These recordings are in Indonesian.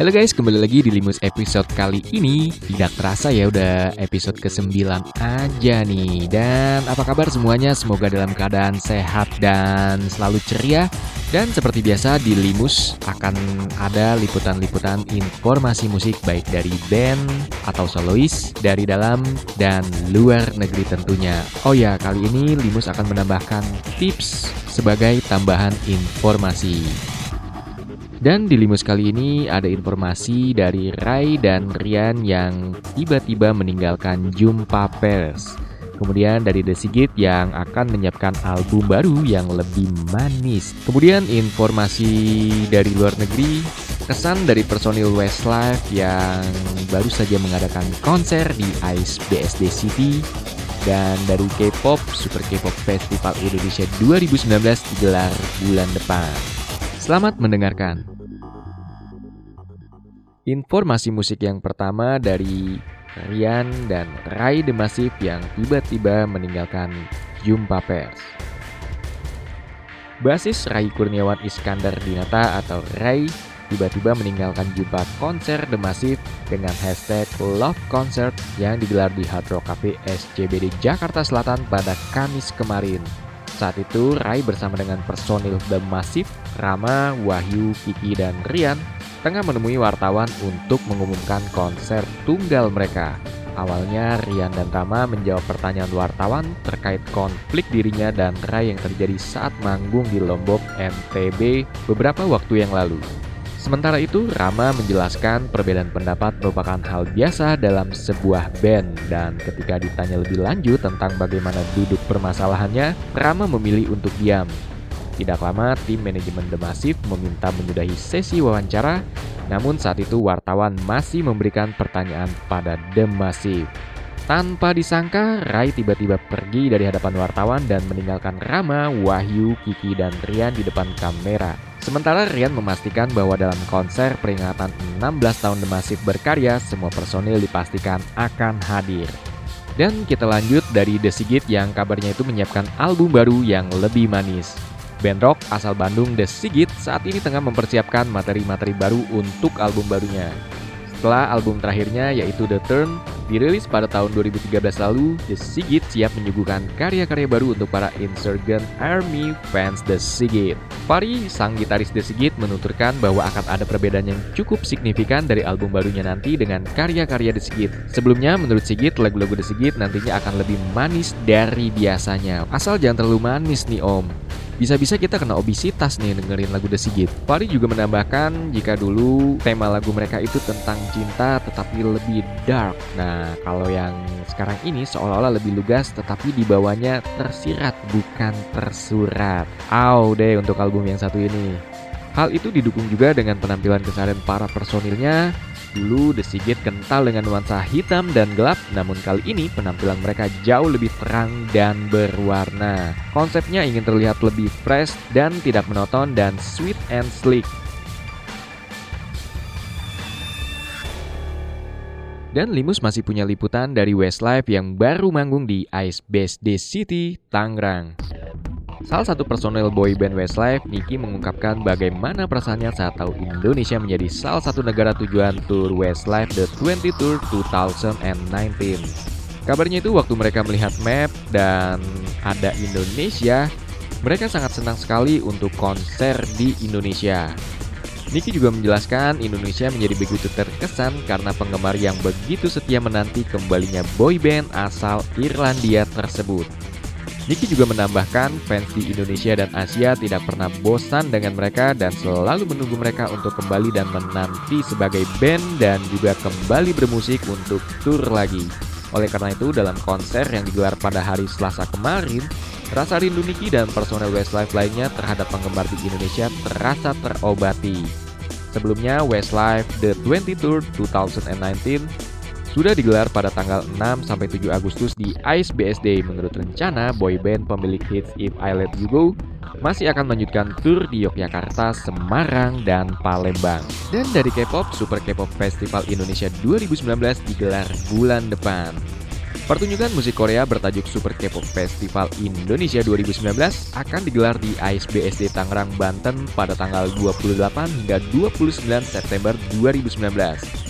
Halo guys, kembali lagi di Limus episode kali ini. Tidak terasa ya udah episode ke-9 aja nih. Dan apa kabar semuanya? Semoga dalam keadaan sehat dan selalu ceria. Dan seperti biasa di Limus akan ada liputan-liputan informasi musik Baik dari band atau solois, dari dalam dan luar negeri tentunya. Oh ya, kali ini Limus akan menambahkan tips sebagai tambahan informasi dan di Limus kali ini ada informasi dari Rai dan Rian yang tiba-tiba meninggalkan Jumpa Pers. Kemudian dari The Sigit yang akan menyiapkan album baru yang lebih manis. Kemudian informasi dari luar negeri, kesan dari personil Westlife yang baru saja mengadakan konser di Ice BSD City dan dari K-pop Super K-pop Festival Indonesia 2019 digelar bulan depan. Selamat mendengarkan. Informasi musik yang pertama dari Rian dan Rai The Massive yang tiba-tiba meninggalkan jumpa pers. Basis Rai Kurniawan Iskandar Dinata atau Rai tiba-tiba meninggalkan jumpa konser The Massive dengan hashtag Love Concert yang digelar di Hard Rock Cafe SCBD Jakarta Selatan pada Kamis kemarin. Saat itu, Rai bersama dengan personil The Massive, Rama, Wahyu, Kiki, dan Rian tengah menemui wartawan untuk mengumumkan konser tunggal mereka. Awalnya Rian dan Rama menjawab pertanyaan wartawan terkait konflik dirinya dan Rai yang terjadi saat manggung di Lombok, NTB beberapa waktu yang lalu. Sementara itu, Rama menjelaskan perbedaan pendapat merupakan hal biasa dalam sebuah band dan ketika ditanya lebih lanjut tentang bagaimana duduk permasalahannya, Rama memilih untuk diam. Tidak lama, tim manajemen The Massive meminta menyudahi sesi wawancara, namun saat itu wartawan masih memberikan pertanyaan pada The Massive. Tanpa disangka, Rai tiba-tiba pergi dari hadapan wartawan dan meninggalkan Rama, Wahyu, Kiki, dan Rian di depan kamera. Sementara Rian memastikan bahwa dalam konser peringatan 16 tahun The Massive berkarya, semua personil dipastikan akan hadir. Dan kita lanjut dari The Sigit yang kabarnya itu menyiapkan album baru yang lebih manis. Band rock asal Bandung The Sigit saat ini tengah mempersiapkan materi-materi baru untuk album barunya. Setelah album terakhirnya yaitu The Turn dirilis pada tahun 2013 lalu, The Sigit siap menyuguhkan karya-karya baru untuk para Insurgent Army fans The Sigit. Pari, sang gitaris The Sigit, menuturkan bahwa akan ada perbedaan yang cukup signifikan dari album barunya nanti dengan karya-karya The Sigit. Sebelumnya, menurut Sigit, lagu-lagu The Sigit nantinya akan lebih manis dari biasanya. Asal jangan terlalu manis nih om. Bisa-bisa kita kena obesitas nih dengerin lagu The Sigit. Pari juga menambahkan jika dulu tema lagu mereka itu tentang cinta tetapi lebih dark. Nah, kalau yang sekarang ini seolah-olah lebih lugas tetapi dibawanya tersirat bukan tersurat. Au deh untuk album yang satu ini. Hal itu didukung juga dengan penampilan keseharian para personilnya Dulu The Sigit kental dengan nuansa hitam dan gelap, namun kali ini penampilan mereka jauh lebih terang dan berwarna. Konsepnya ingin terlihat lebih fresh dan tidak monoton dan sweet and sleek. Dan Limus masih punya liputan dari Westlife yang baru manggung di Ice Base Day City, Tangerang. Salah satu personel boy band Westlife, Nicky mengungkapkan bagaimana perasaannya saat tahu Indonesia menjadi salah satu negara tujuan tour Westlife The 20 Tour 2019. Kabarnya itu waktu mereka melihat map dan ada Indonesia, mereka sangat senang sekali untuk konser di Indonesia. Nicky juga menjelaskan Indonesia menjadi begitu terkesan karena penggemar yang begitu setia menanti kembalinya boy band asal Irlandia tersebut. Niki juga menambahkan fans di Indonesia dan Asia tidak pernah bosan dengan mereka dan selalu menunggu mereka untuk kembali dan menanti sebagai band dan juga kembali bermusik untuk tour lagi. Oleh karena itu, dalam konser yang digelar pada hari Selasa kemarin, rasa rindu Niki dan personel Westlife lainnya terhadap penggemar di Indonesia terasa terobati. Sebelumnya, Westlife The 20 Tour 2019 sudah digelar pada tanggal 6 sampai 7 Agustus di Ice BSD. Menurut rencana, boyband pemilik hits If I Let You Go masih akan melanjutkan tour di Yogyakarta, Semarang, dan Palembang. Dan dari K-pop, Super K-pop Festival Indonesia 2019 digelar bulan depan. Pertunjukan musik Korea bertajuk Super K-pop Festival Indonesia 2019 akan digelar di ASBSD Tangerang, Banten pada tanggal 28 hingga 29 September 2019.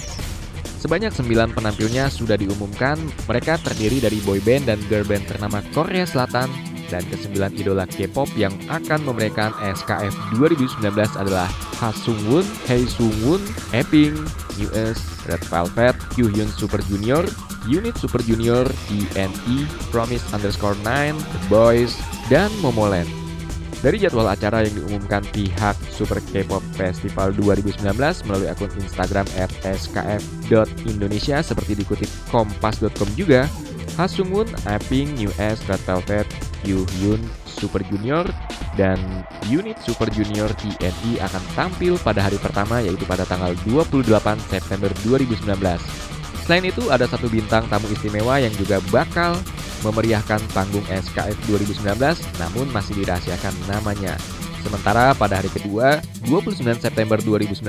Sebanyak 9 penampilnya sudah diumumkan, mereka terdiri dari boyband dan girl band ternama Korea Selatan, dan kesembilan idola K-pop yang akan memeriahkan SKF 2019 adalah Ha Sung Woon, Hee Sung Woon, Epping, US, Red Velvet, Kyuhyun Super Junior, Unit Super Junior, ENE, Promise underscore 9, The Boys, dan Momoland. Dari jadwal acara yang diumumkan pihak Super K-pop Festival 2019 melalui akun Instagram skf.indonesia seperti dikutip kompas.com juga, Hasungun, Aping, New S, Red Velvet, Hyun, Super Junior, dan unit Super Junior TNI akan tampil pada hari pertama yaitu pada tanggal 28 September 2019. Selain itu, ada satu bintang tamu istimewa yang juga bakal memeriahkan panggung SKF 2019, namun masih dirahasiakan namanya. Sementara pada hari kedua, 29 September 2019,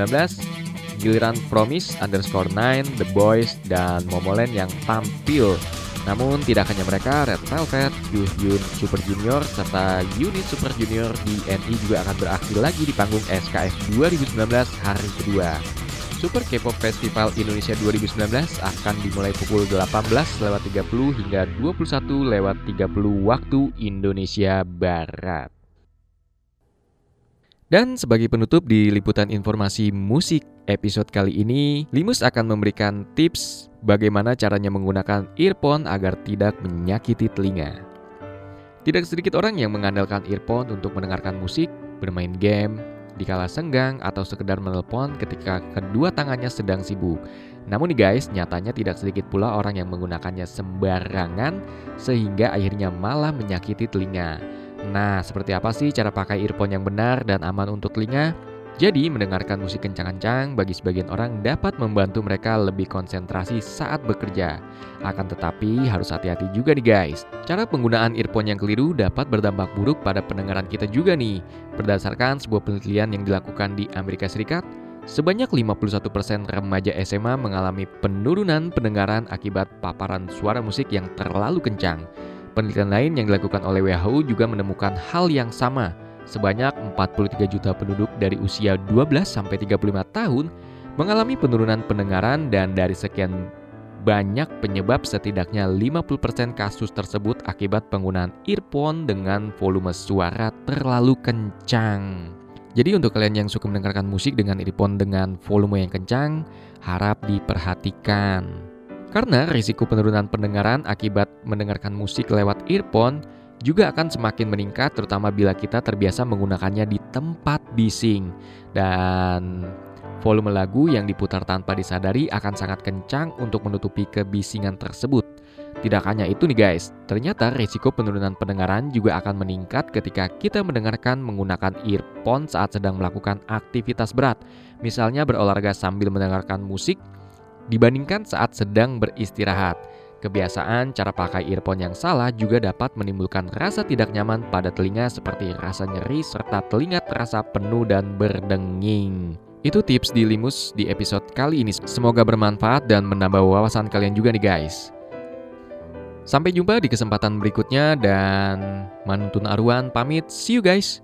giliran Promise underscore 9, The Boys, dan Momoland yang tampil. Namun tidak hanya mereka, Red Velvet, Yuhyun Super Junior, serta unit Super Junior di NI juga akan beraksi lagi di panggung SKF 2019 hari kedua. Super K-pop Festival Indonesia 2019 akan dimulai pukul 18.30 hingga 21.30 waktu Indonesia Barat. Dan sebagai penutup di liputan informasi musik episode kali ini, Limus akan memberikan tips bagaimana caranya menggunakan earphone agar tidak menyakiti telinga. Tidak sedikit orang yang mengandalkan earphone untuk mendengarkan musik, bermain game, dikala senggang atau sekedar menelpon ketika kedua tangannya sedang sibuk. Namun nih guys, nyatanya tidak sedikit pula orang yang menggunakannya sembarangan sehingga akhirnya malah menyakiti telinga. Nah, seperti apa sih cara pakai earphone yang benar dan aman untuk telinga? Jadi, mendengarkan musik kencang-kencang bagi sebagian orang dapat membantu mereka lebih konsentrasi saat bekerja. Akan tetapi, harus hati-hati juga nih guys. Cara penggunaan earphone yang keliru dapat berdampak buruk pada pendengaran kita juga nih. Berdasarkan sebuah penelitian yang dilakukan di Amerika Serikat, sebanyak 51% remaja SMA mengalami penurunan pendengaran akibat paparan suara musik yang terlalu kencang. Penelitian lain yang dilakukan oleh WHO juga menemukan hal yang sama, sebanyak 43 juta penduduk dari usia 12 sampai 35 tahun mengalami penurunan pendengaran dan dari sekian banyak penyebab setidaknya 50% kasus tersebut akibat penggunaan earphone dengan volume suara terlalu kencang. Jadi untuk kalian yang suka mendengarkan musik dengan earphone dengan volume yang kencang, harap diperhatikan. Karena risiko penurunan pendengaran akibat mendengarkan musik lewat earphone juga akan semakin meningkat terutama bila kita terbiasa menggunakannya di tempat bising dan volume lagu yang diputar tanpa disadari akan sangat kencang untuk menutupi kebisingan tersebut. Tidak hanya itu nih guys, ternyata risiko penurunan pendengaran juga akan meningkat ketika kita mendengarkan menggunakan earphone saat sedang melakukan aktivitas berat, misalnya berolahraga sambil mendengarkan musik dibandingkan saat sedang beristirahat. Kebiasaan cara pakai earphone yang salah juga dapat menimbulkan rasa tidak nyaman pada telinga seperti rasa nyeri serta telinga terasa penuh dan berdenging. Itu tips di Limus di episode kali ini. Semoga bermanfaat dan menambah wawasan kalian juga nih guys. Sampai jumpa di kesempatan berikutnya dan Manuntun Arwan pamit. See you guys.